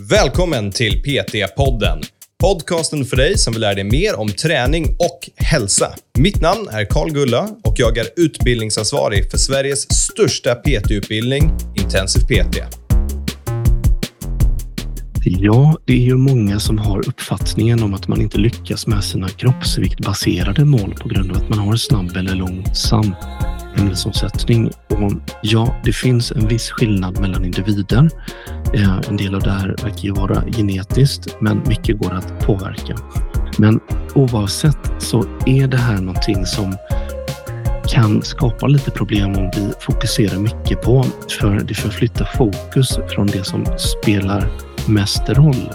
Välkommen till PT-podden. Podcasten för dig som vill lära dig mer om träning och hälsa. Mitt namn är Karl Gulla och jag är utbildningsansvarig för Sveriges största PT-utbildning, Intensiv PT. Ja, det är ju många som har uppfattningen om att man inte lyckas med sina kroppsviktbaserade mål på grund av att man har snabb eller långsam ämnesomsättning. Och ja, det finns en viss skillnad mellan individer. Eh, en del av det här verkar ju vara genetiskt, men mycket går att påverka. Men oavsett så är det här någonting som kan skapa lite problem om vi fokuserar mycket på, för det förflyttar fokus från det som spelar mest roll.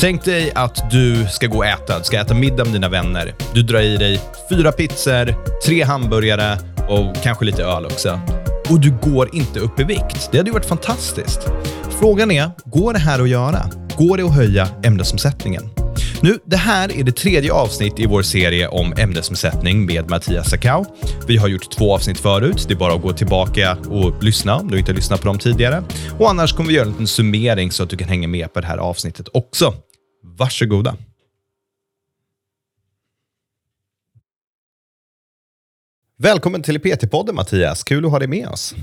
Tänk dig att du ska gå och äta. Du ska äta middag med dina vänner. Du drar i dig fyra pizzor, tre hamburgare och kanske lite öl också. Och du går inte upp i vikt. Det hade ju varit fantastiskt. Frågan är, går det här att göra? Går det att höja ämnesomsättningen? Nu, det här är det tredje avsnitt i vår serie om ämnesomsättning med Mattias Sakau. Vi har gjort två avsnitt förut. Det är bara att gå tillbaka och lyssna om du inte lyssnat på dem tidigare. Och annars kommer vi göra en liten summering så att du kan hänga med på det här avsnittet också. Varsågoda. Välkommen till PT-podden Mattias. Kul att ha dig med oss.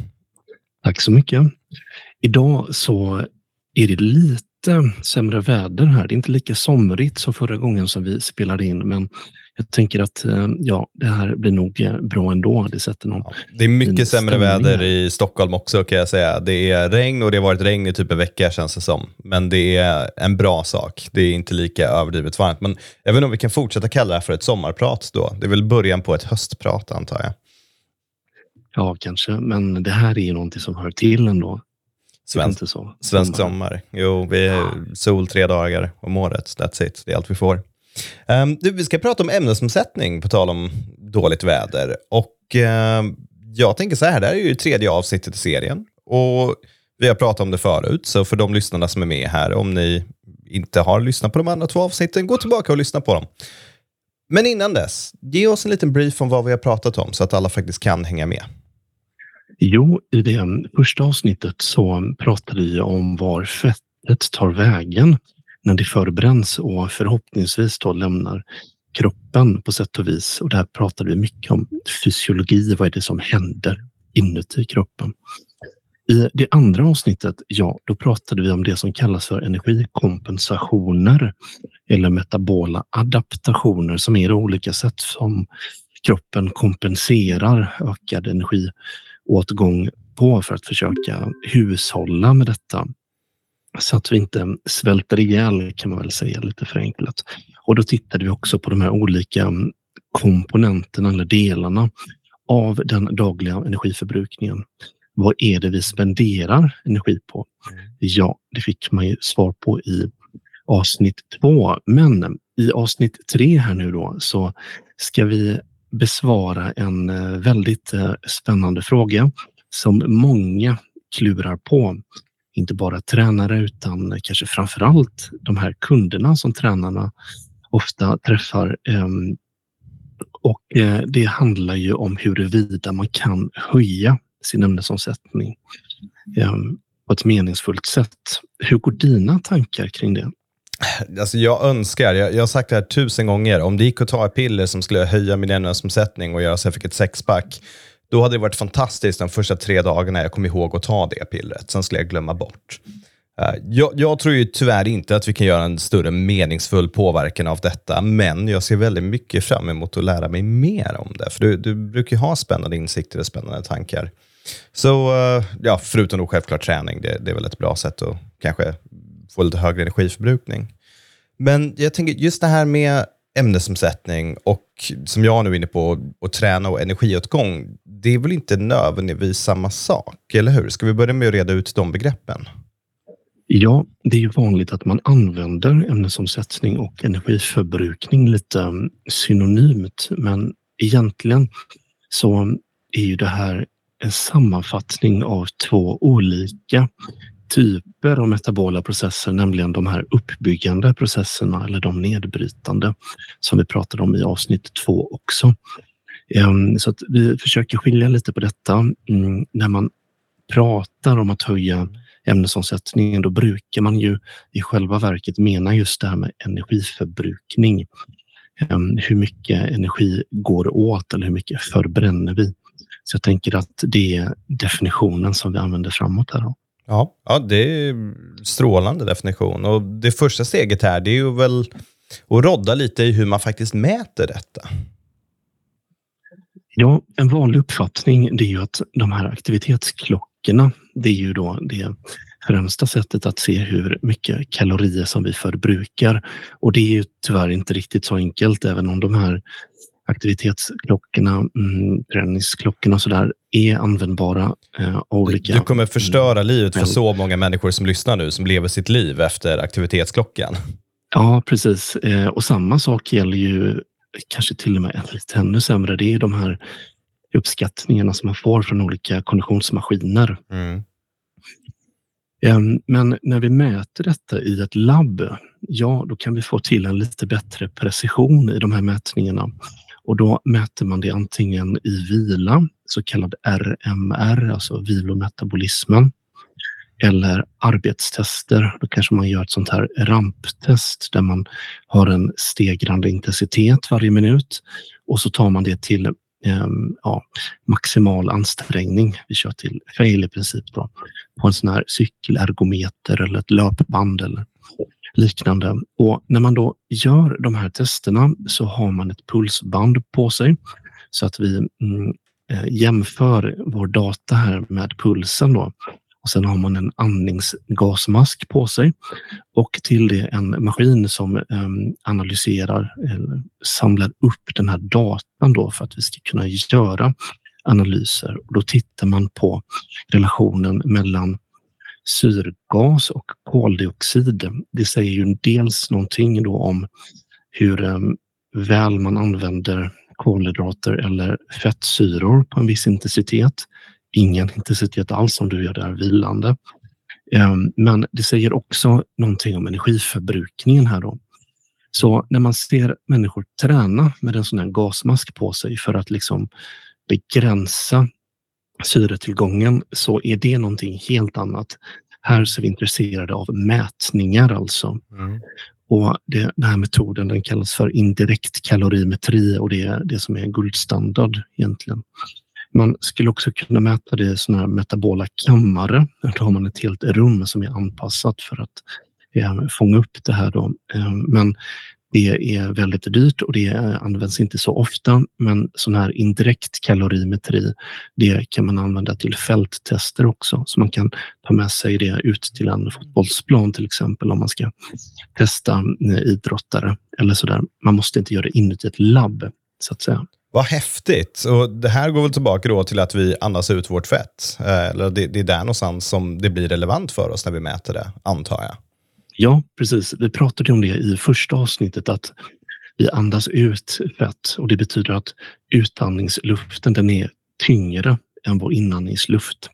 Tack så mycket. Idag så är det lite sämre väder här. Det är inte lika somrigt som förra gången som vi spelade in, men jag tänker att eh, ja, det här blir nog eh, bra ändå. Det sätter någon ja, Det är mycket sämre väder i Stockholm också kan jag säga. Det är regn och det har varit regn i typ en vecka känns det som. Men det är en bra sak. Det är inte lika överdrivet varmt. Men jag vet inte om vi kan fortsätta kalla det här för ett sommarprat då. Det är väl början på ett höstprat antar jag. Ja, kanske. Men det här är ju någonting som hör till ändå. Svensk, så. svensk sommar. Jo, vi är sol tre dagar om året. That's it. Det är allt vi får. Um, du, vi ska prata om ämnesomsättning, på tal om dåligt väder. Och uh, Jag tänker så här, det här är ju tredje avsnittet i serien. Och Vi har pratat om det förut, så för de lyssnarna som är med här, om ni inte har lyssnat på de andra två avsnitten, gå tillbaka och lyssna på dem. Men innan dess, ge oss en liten brief om vad vi har pratat om, så att alla faktiskt kan hänga med. Jo, i det första avsnittet så pratade vi om var fettet tar vägen när det förbränns och förhoppningsvis då lämnar kroppen på sätt och vis. Och där pratade vi mycket om fysiologi. Vad är det som händer inuti kroppen? I det andra avsnittet, ja, då pratade vi om det som kallas för energikompensationer eller metabola adaptationer som är olika sätt som kroppen kompenserar ökad energi åtgång på för att försöka hushålla med detta. Så att vi inte svälter ihjäl kan man väl säga lite förenklat. Och då tittade vi också på de här olika komponenterna eller delarna av den dagliga energiförbrukningen. Vad är det vi spenderar energi på? Ja, det fick man ju svar på i avsnitt två. Men i avsnitt tre här nu då så ska vi besvara en eh, väldigt eh, spännande fråga som många klurar på. Inte bara tränare utan kanske framför allt de här kunderna som tränarna ofta träffar. Ehm, och eh, det handlar ju om huruvida man kan höja sin ämnesomsättning ehm, på ett meningsfullt sätt. Hur går dina tankar kring det? Alltså jag önskar, jag, jag har sagt det här tusen gånger, om det gick att ta ett piller som skulle höja min ämnesomsättning och göra så att jag fick ett sexpack, då hade det varit fantastiskt de första tre dagarna jag kom ihåg att ta det pillret. Sen skulle jag glömma bort. Eh, jag, jag, tror ju tyvärr inte att vi kan göra en större meningsfull påverkan av detta, men jag ser väldigt mycket fram emot att lära mig mer om det. För du, du brukar ju ha spännande insikter och spännande tankar. Så eh, ja, förutom då självklart träning, det, det är väl ett bra sätt att kanske få lite högre energiförbrukning. Men jag tänker just det här med ämnesomsättning och som jag nu är inne på, att träna och energiåtgång, det är väl inte nödvändigtvis samma sak, eller hur? Ska vi börja med att reda ut de begreppen? Ja, det är ju vanligt att man använder ämnesomsättning och energiförbrukning lite mm, synonymt, men egentligen så är ju det här en sammanfattning av två olika typer av metabola processer, nämligen de här uppbyggande processerna eller de nedbrytande som vi pratade om i avsnitt två också. Ehm, så att vi försöker skilja lite på detta. Mm, när man pratar om att höja ämnesomsättningen, då brukar man ju i själva verket mena just det här med energiförbrukning. Ehm, hur mycket energi går åt eller hur mycket förbränner vi? Så jag tänker att det är definitionen som vi använder framåt här. Ja, ja, det är strålande definition. Och Det första steget här det är ju väl att rodda lite i hur man faktiskt mäter detta. Ja, en vanlig uppfattning det är ju att de här aktivitetsklockorna, det är ju då det främsta sättet att se hur mycket kalorier som vi förbrukar. Och det är ju tyvärr inte riktigt så enkelt, även om de här aktivitetsklockorna, mm, träningsklockorna och sådär är användbara eh, olika. Du kommer förstöra mm. livet för så många människor som lyssnar nu, som lever sitt liv efter aktivitetsklockan. Ja, precis. Eh, och samma sak gäller ju kanske till och med lite ännu sämre. Det är de här uppskattningarna som man får från olika konditionsmaskiner. Mm. Ehm, men när vi mäter detta i ett labb, ja, då kan vi få till en lite bättre precision i de här mätningarna. Och då mäter man det antingen i vila, så kallad RMR, alltså vilometabolismen, eller arbetstester. Då kanske man gör ett sånt här ramptest där man har en stegrande intensitet varje minut och så tar man det till eh, ja, maximal ansträngning. Vi kör till fail i princip då, på en sån här cykelergometer eller ett löpband eller liknande. Och när man då gör de här testerna så har man ett pulsband på sig så att vi mm, eh, jämför vår data här med pulsen då. Och sen har man en andningsgasmask på sig och till det en maskin som ehm, analyserar eller samlar upp den här datan då för att vi ska kunna göra analyser. Och då tittar man på relationen mellan syrgas och koldioxid. Det säger ju dels någonting då om hur eh, väl man använder kolhydrater eller fettsyror på en viss intensitet ingen intensitet alls om du gör det här vilande. Eh, men det säger också någonting om energiförbrukningen här då. Så när man ser människor träna med en sån här gasmask på sig för att liksom begränsa syretillgången så är det någonting helt annat. Här så är vi intresserade av mätningar alltså. Mm. Och det, den här metoden den kallas för indirekt kalorimetri och det är det som är guldstandard egentligen. Man skulle också kunna mäta det i såna här metabola kammare. Då har man ett helt rum som är anpassat för att eh, fånga upp det här. Då. Eh, men det är väldigt dyrt och det används inte så ofta. Men sån här indirekt kalorimetri, det kan man använda till fälttester också. Så man kan ta med sig det ut till en fotbollsplan till exempel om man ska testa eh, idrottare eller sådär. Man måste inte göra det inuti ett labb så att säga. Vad häftigt. Och det här går väl tillbaka då till att vi andas ut vårt fett. Eh, eller det, det är där någonstans som det blir relevant för oss när vi mäter det, antar jag. Ja, precis. Vi pratade om det i första avsnittet, att vi andas ut fett och det betyder att utandningsluften den är tyngre än vår inandningsluft.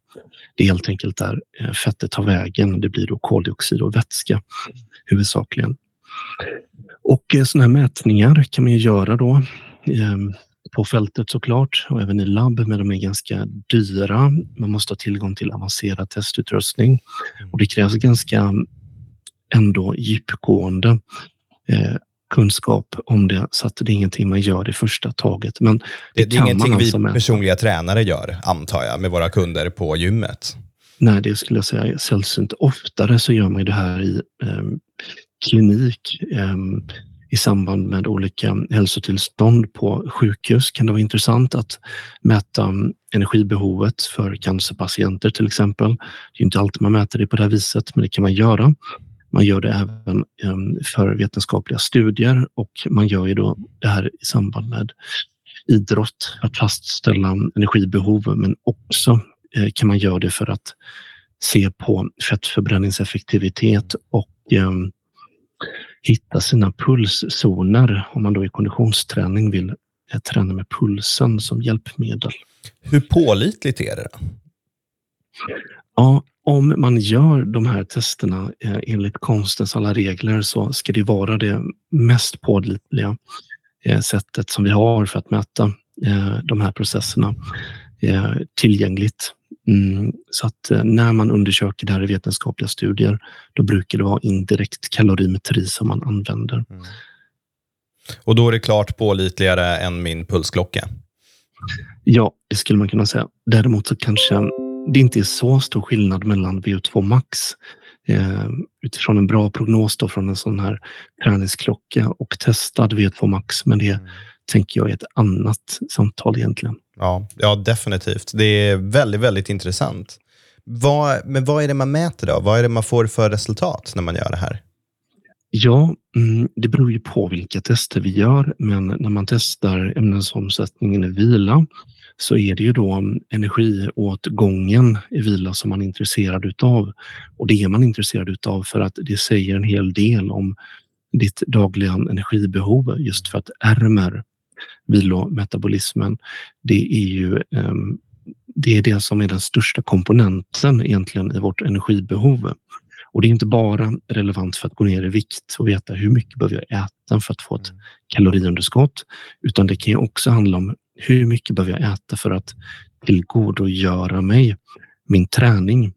Det är helt enkelt där eh, fettet tar vägen. Det blir då koldioxid och vätska huvudsakligen. Och eh, sådana här mätningar kan man ju göra då ehm, på fältet såklart och även i labb, men de är ganska dyra. Man måste ha tillgång till avancerad testutrustning och det krävs ganska ändå djupgående eh, kunskap om det, så att det är ingenting man gör i första taget. Men det, det, det är ingenting vi alltså personliga tränare gör, antar jag, med våra kunder på gymmet? Nej, det skulle jag säga är sällsynt. Oftare så gör man det här i eh, klinik. Eh, i samband med olika hälsotillstånd på sjukhus kan det vara intressant att mäta energibehovet för cancerpatienter till exempel. Det är inte alltid man mäter det på det här viset, men det kan man göra. Man gör det även ehm, för vetenskapliga studier och man gör ju då det här i samband med idrott att fastställa energibehov, men också eh, kan man göra det för att se på fettförbränningseffektivitet och ehm, hitta sina pulszoner om man då i konditionsträning vill eh, träna med pulsen som hjälpmedel. Hur pålitligt är det? Då? Ja, om man gör de här testerna eh, enligt konstens alla regler så ska det vara det mest pålitliga eh, sättet som vi har för att mäta de här processerna tillgängligt. Mm, så att eh, när man undersöker det här i vetenskapliga studier, då brukar det vra indirekt kalorimetri som man använder. Mm. Och då är det klart pålitligare än min pulsklocka? Ja, det skulle man kunna säga. Däremot så kanske det inte är så stor skillnad mellan VO2 max eh, utifrån en bra prognos då från en sån här träningsklocka och testad VO2 max. Men det mm. tänker jag är ett annat samtal egentligen. Ja, ja, definitivt. Det är väldigt, väldigt intressant. Vad, men vad är det man mäter då? Vad är det man får för resultat när man gör det här? Ja, mm, det beror ju på vilka tester vi gör, men när man testar ämnesomsättningen i vila så är det ju då energiåtgången i vila som man är intresserad utav. Och det är man intresserad utav för att det säger en hel del om ditt dagliga energibehov just för att RMR, vilometabolismen, det är ju ehm, det är det som är den största komponenten egentligen i vårt energibehov. Och det är inte bara relevant för att gå ner i vikt och veta hur mycket behöver jag äta för att få ett mm. kaloriunderskott, utan det kan ju också handla om hur mycket behöver jag äta för att tillgodogöra mig min träning?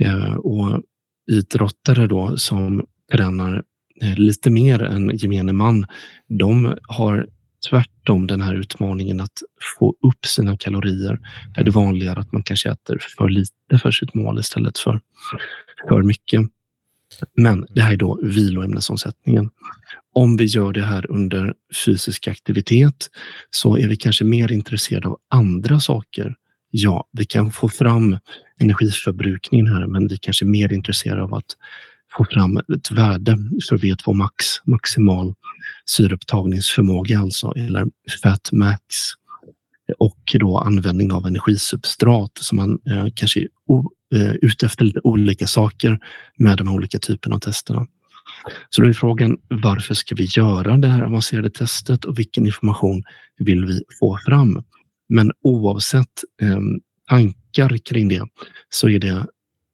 Mm. Eh, och idrottare då som tränar eh, lite mer än gemene man, de har tvärtom den här utmaningen att få upp sina kalorier. Är det vanligare att man kanske äter för lite för sitt mål istället för för mycket. Men det här är då viloämnesomsättningen. Om vi gör det här under fysisk aktivitet så är vi kanske mer intresserade av andra saker. Ja, vi kan få fram energiförbrukningen här, men vi kanske är mer intresserade av att få fram ett värde för V2 max, maximal syreupptagningsförmåga alltså, eller fat max och då användning av energisubstrat som man eh, kanske är eh, ute efter lite olika saker med de olika typerna av testerna. Så då är frågan varför ska vi göra det här avancerade testet och vilken information vill vi få fram? Men oavsett eh, tankar kring det så är det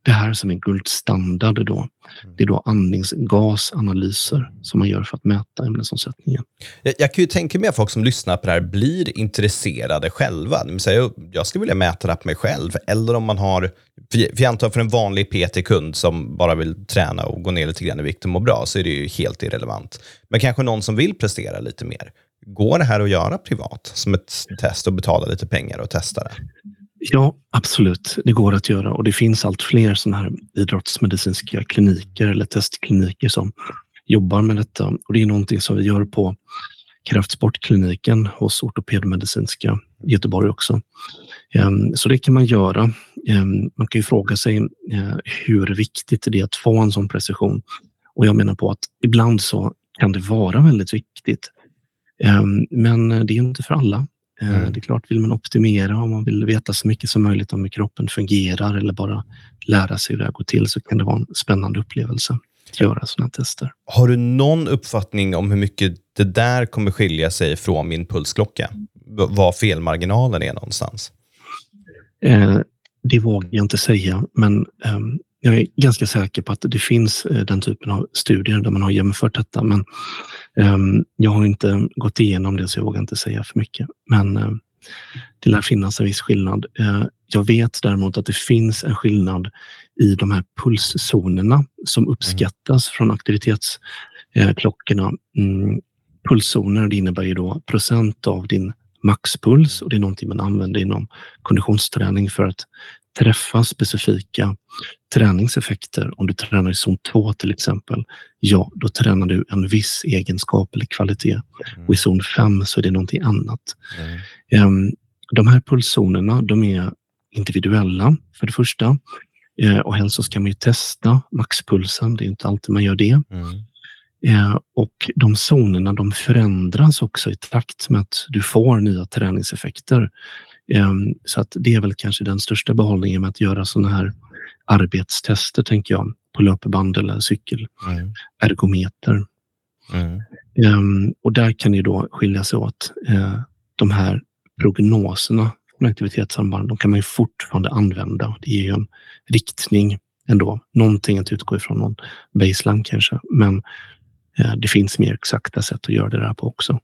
det här som är guldstandard då. Mm. Det är då andningsgasanalyser som man gör för att mäta ämnesomsättningen. Jag, jag kan ju tänka mig att folk som lyssnar på det här blir intresserade själva. Säger, jag skulle vilja mäta det här på mig själv. Eller om man har, för jag antar för en vanlig PT-kund som bara vill träna och gå ner lite grann i vikt och må bra, så är det ju helt irrelevant. Men kanske någon som vill prestera lite mer. Går det här att göra privat som ett test och betala lite pengar och testa det? Ja, absolut. Det går att göra och det finns allt fler sådana här idrottsmedicinska kliniker eller testkliniker som jobbar med detta. Och Det är någonting som vi gör på Kraftsportkliniken hos ortopedmedicinska Göteborg också. Ehm, så det kan man göra. Ehm, man kan ju fråga sig eh, hur viktigt det är att få en sån precision. Och jag menar på att ibland så kan det vara väldigt viktigt. Ehm, men det är inte för alla. Eh, mm. Det är klart, vill man optimera och man vill veta så mycket som möjligt om hur kroppen fungerar eller bara lära sig hur det här går till så kan det vara en spännande upplevelse att göra sådana tester. Har du någon uppfattning om hur mycket det där kommer skilja sig från min pulsklocka? Var felmarginalen är någonstans? Eh, det vågar jag inte säga, men eh, jag är ganska säker på att det finns eh, den typen av studier där man har jämfört detta. Men um, jag har inte gått igenom det så jag vågar inte säga för mycket. Men uh, det lär finnas en viss skillnad. Uh, jag vet däremot att det finns en skillnad i de här pulszonerna som uppskattas från aktivitetsklockorna. Mm, pulszoner det innebär ju då procent av din maxpuls och det är någonting man använder inom konditionsträning för att träffa specifika träningseffekter. Om du tränar i zon 2 till exempel, ja, då tränar du en viss egenskap eller kvalitet. Mm. Och i zon 5 så är det någonting annat. Mm. De här pulszonerna, de är individuella för det första. Eh, och helst så ska man ju testa maxpulsen. Det är inte alltid man gör det. Mm. Eh, och de zonerna de förändras också i takt med att du får nya träningseffekter. Ehm, så att det är väl kanske den största behållningen med att göra sådana här arbetstester, tänker jag, på löpband eller cykelergometer. Mm. Mm. Och där kan det då skilja sig åt. Eh, de här prognoserna från aktivitetssamband, de kan man ju fortfarande använda. Det ger ju en riktning ändå. Någonting att utgå ifrån, någon baseline kanske. Men eh, det finns mer exakta sätt att göra det där på också.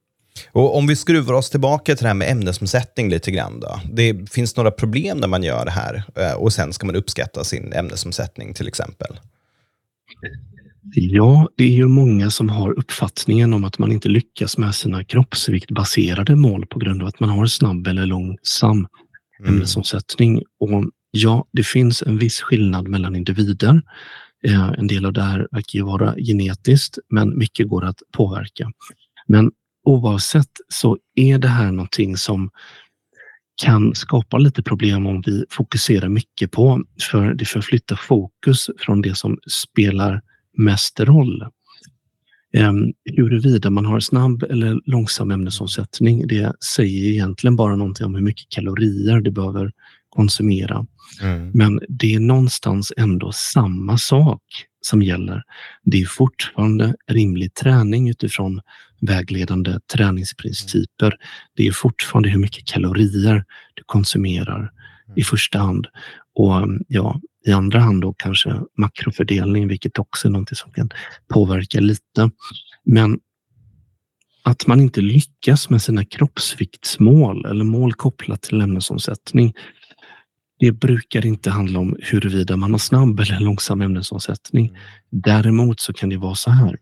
Och om vi skruvar oss tillbaka till det här med ämnesomsättning lite grann. Då. Det finns några problem när man gör det här eh, och sen ska man uppskatta sin ämnesomsättning till exempel. Ja, det är ju många som har uppfattningen om att man inte lyckas med sina kroppsviktbaserade mål på grund av att man har snabb eller långsam mm. ämnesomsättning. Och ja, det finns en viss skillnad mellan individer. Eh, en del av det här verkar ju vara genetiskt, men mycket går att påverka. Men oavsett så är det här någonting som kan skapa lite problem om vi fokuserar mycket på, för det förflyttar fokus från det som spelar mest roll. Um, huruvida man har snabb eller långsam ämnesomsättning, det säger egentligen bara någonting om hur mycket kalorier du behöver konsumera. Mm. Men det är någonstans ändå samma sak som gäller. Det är fortfarande rimlig träning utifrån vägledande träningsprinciper. Det är fortfarande hur mycket kalorier du konsumerar i första hand. Och ja, i andra hand då kanske makrofördelning, vilket också är något som kan påverka lite. Men att man inte lyckas med sina kroppsviktsmål eller mål kopplat till ämnesomsättning. Det brukar inte handla om huruvida man har snabb eller långsam ämnesomsättning. Däremot så kan det vara så här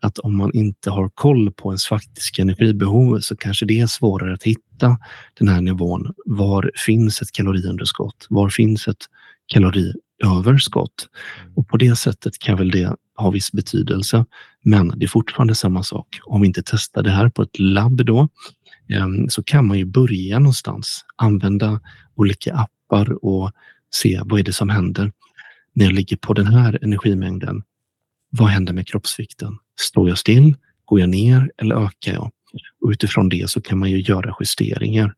att om man inte har koll på ens faktiska energibehov så kanske det är svårare att hitta den här nivån. Var finns ett kaloriunderskott? Var finns ett kaloriöverskott? Och på det sättet kan väl det ha viss betydelse. Men det är fortfarande samma sak. Om vi inte testar det här på ett labb då ehm, så kan man ju börja någonstans. Använda olika appar och se vad är det som händer när jag ligger på den här energimängden. Vad händer med kroppsvikten? Står jag still? Går jag ner eller ökar jag? Och utifrån det så kan man ju göra justeringar.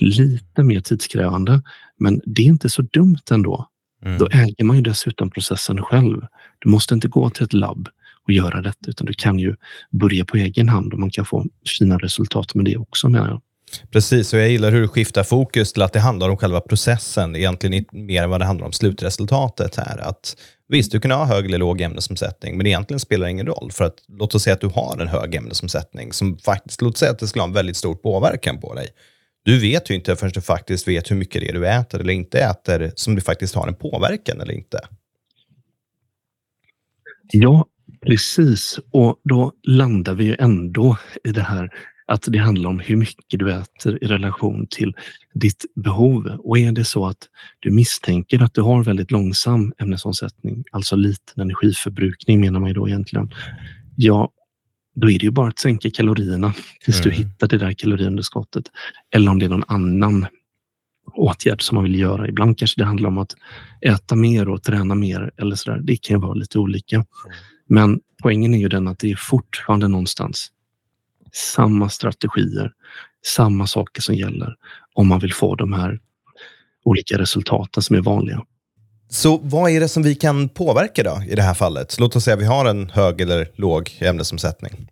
Lite mer tidskrävande, men det är inte så dumt ändå. Mm. Då äger man ju dessutom processen själv. Du måste inte gå till ett labb och göra detta, utan du kan ju börja på egen hand och man kan få fina resultat med det också menar jag. Precis, och jag gillar hur du skiftar fokus till att det handlar om själva processen, egentligen mer än vad det handlar om slutresultatet här. Att Visst, du kan ha hög eller låg ämnesomsättning, men egentligen spelar det ingen roll. För att låt oss säga att du har en hög ämnesomsättning som faktiskt, låt oss säga att det skulle ha en väldigt stor påverkan på dig. Du vet ju inte förrän du faktiskt vet hur mycket det är du äter eller inte äter som du faktiskt har en påverkan eller inte. Ja, precis. Och då landar vi ju ändå i det här att det handlar om hur mycket du äter i relation till ditt behov. Och är det så att du misstänker att du har väldigt långsam ämnesomsättning, alltså liten energiförbrukning menar man ju då egentligen. Ja, då är det ju bara att sänka kalorierna tills mm. du hittar det där kaloriunderskottet. Eller om det är någon annan åtgärd som man vill göra. Ibland kanske det handlar om att äta mer och träna mer eller så där. Det kan ju vara lite olika. Mm. Men poängen är ju den att det är fortfarande någonstans samma strategier, samma saker som gäller om man vill få de här olika resultaten som är vanliga. Så vad är det som vi kan påverka då i det här fallet? Låt oss säga att vi har en hög eller låg ämnesomsättning.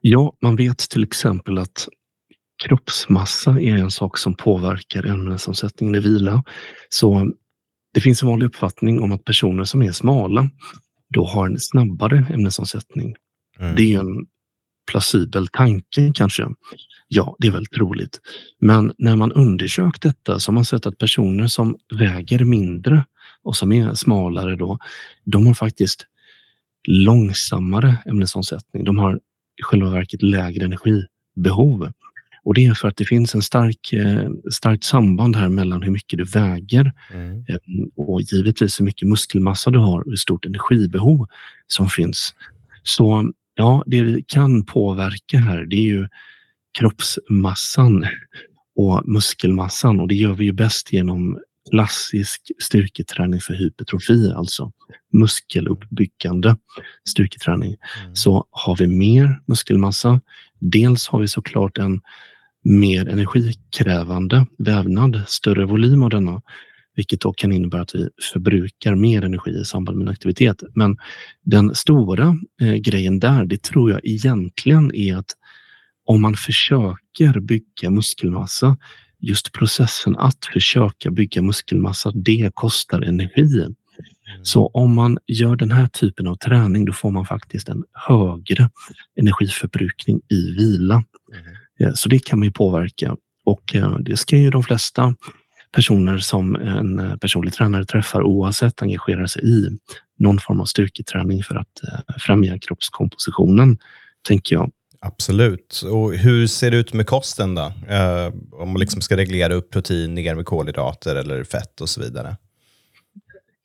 Ja, man vet till exempel att kroppsmassa är en sak som påverkar ämnesomsättningen i vila. Så det finns en vanlig uppfattning om att personer som är smala då har en snabbare ämnesomsättning. Mm. Det är en plausibel tanke kanske? Ja, det är väl troligt. Men när man undersökt detta så har man sett att personer som väger mindre och som är smalare då, de har faktiskt långsammare ämnesomsättning. De har i själva verket lägre energibehov. Och det är för att det finns en stark, eh, starkt samband här mellan hur mycket du väger mm. Eh, och givetvis hur mycket muskelmassa du har och hur stort energibehov som finns. Så Ja, det vi kan påverka här det är ju kroppsmassan och muskelmassan och det gör vi ju bäst genom klassisk styrketräning för hypertrofi, alltså muskeluppbyggande styrketräning. Mm. Så har vi mer muskelmassa, dels har vi såklart en mer energikrävande vävnad, större volym av denna vilket då kan innebära att vi förbrukar mer energi i samband med en aktivitet. Men den stora eh, grejen där, det tror jag egentligen är att om man försöker bygga muskelmassa, just processen att försöka bygga muskelmassa, det kostar energi. Mm. Så om man gör den här typen av träning, då får man faktiskt en högre energiförbrukning i vila. Mm. Så det kan man ju påverka och det ska ju de flesta personer som en eh, personlig tränare träffar oavsett engagerar sig i någon form av styrketräning för att eh, främja kroppskompositionen, tänker jag. Absolut. Och hur ser det ut med kosten då? Eh, om man liksom ska reglera upp protein ner med kolhydrater eller fett och så vidare.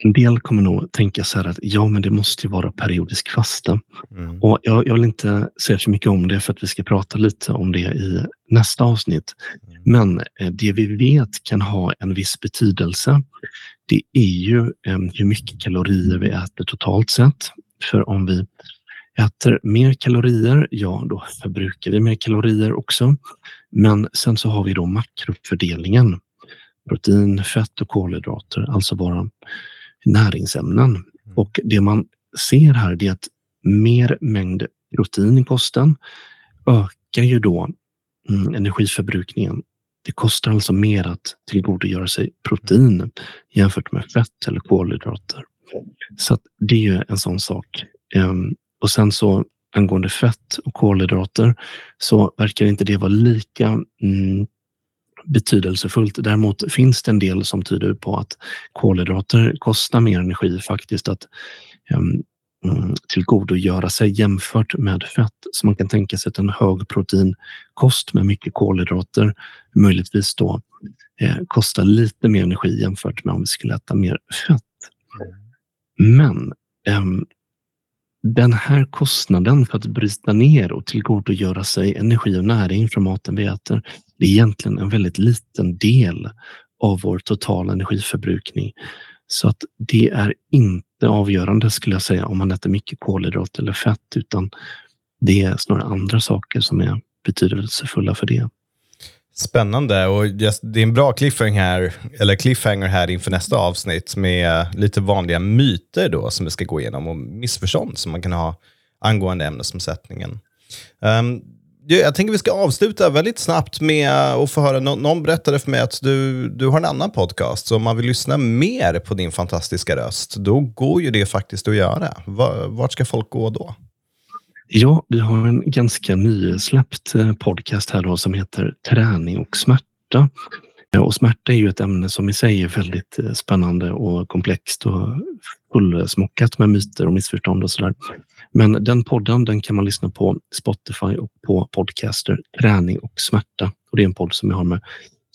En del kommer nog tänka så här att ja, men det måste ju vara periodisk fasta. Mm. Och jag, jag, vill inte säga så mycket om det för att vi ska prata lite om det i nästa avsnitt. Mm. Men eh, det vi vet kan ha en viss betydelse. Det är ju eh, hur mycket kalorier vi äter totalt sett. För om vi äter mer kalorier, ja då förbrukar vi mer kalorier också. Men sen så har vi då makrofördelningen. Protein, fett och kolhydrater, alltså bara näringsämnen. Mm. Och det man ser här är att mer mängd protein i kosten ökar ju då mm, energiförbrukningen. Det kostar alltså mer att tillgodogöra sig protein jämfört med fett eller kolhydrater. Så det är ju en sån sak. Ehm, och sen så angående fett och kolhydrater så verkar inte det vara lika mm, betydelsefullt. Däremot finns det en del som tyder på att kolhydrater kostar mer energi faktiskt att um, tillgodogöra sig jämfört med fett. Så man kan tänka sig att en hög proteinkost med mycket kolhydrater möjligtvis då eh, kostar lite mer energi jämfört med om vi skulle äta mer fett. Men eh, den här kostnaden för att bryta ner och tillgodogöra sig energi och näring från maten vi äter, det är egentligen en väldigt liten del av vår totala energiförbrukning. Så att det är inte avgörande skulle jag säga om man äter mycket kolhydrat eller fett, utan det är snarare andra saker som är betydelsefulla för det. Spännande och just, det är en bra cliffhanger här, eller cliffhanger här inför nästa avsnitt med lite vanliga myter då som vi ska gå igenom och missförstånd som man kan ha angående ämnesomsättningen. Um, jag tänker vi ska avsluta väldigt snabbt med att få höra, någon berättade för mig att du, du har en annan podcast, så om man vill lyssna mer på din fantastiska röst, då går ju det faktiskt att göra. Vart ska folk gå då? Ja, vi har en ganska nysläppt eh, podcast här då som heter Träning och smärta. Eh, och smärta är ju ett ämne som i sig är väldigt eh, spännande och komplext och fullsmockat med myter och missförstånd och sådär. Men den podden den kan man lyssna på Spotify och på Podcaster, Träning och smärta. Och det är en podd som jag har med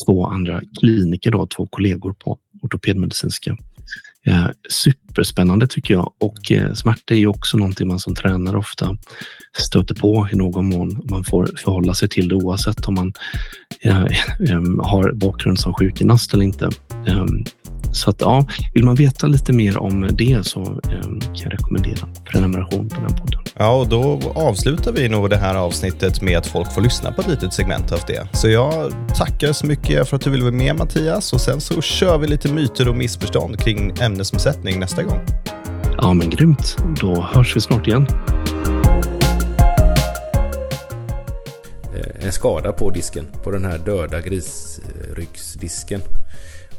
två andra kliniker, då, två kollegor på ortopedmedicinska Eh, superspännande tycker jag och eh, smärta är ju också någonting man som tränare ofta stöter på i någon mån. Man får förhålla sig till det oavsett om man eh, eh har bakgrund som sjukgymnast eller inte. Ehm, så att ja, vill man veta lite mer om det så ehm, kan jag rekommendera prenumeration på den podden. Ja, och då avslutar vi nog det här avsnittet med att folk får lyssna på ett litet segment av det. Så jag tackar så mycket för att du ville vara med Mattias och sen så kör vi lite myter och missförstånd kring ämnesomsättning nästa gång. Ja, men grymt. Då hörs vi snart igen. Eh, en skada på disken, på den här döda grisryggsdisken.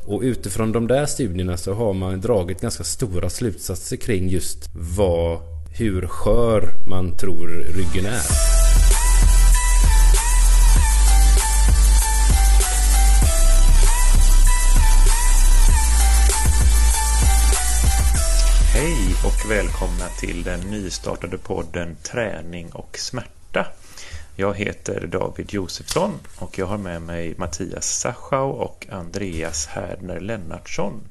Och utifrån de där studierna så har man dragit ganska stora slutsatser kring just vad, hur skör man tror ryggen är. Hej och välkomna till den nystartade podden Träning och smärta. Jag heter David Josefsson och jag har med mig Mattias Sachau och Andreas Härdner Lennartsson.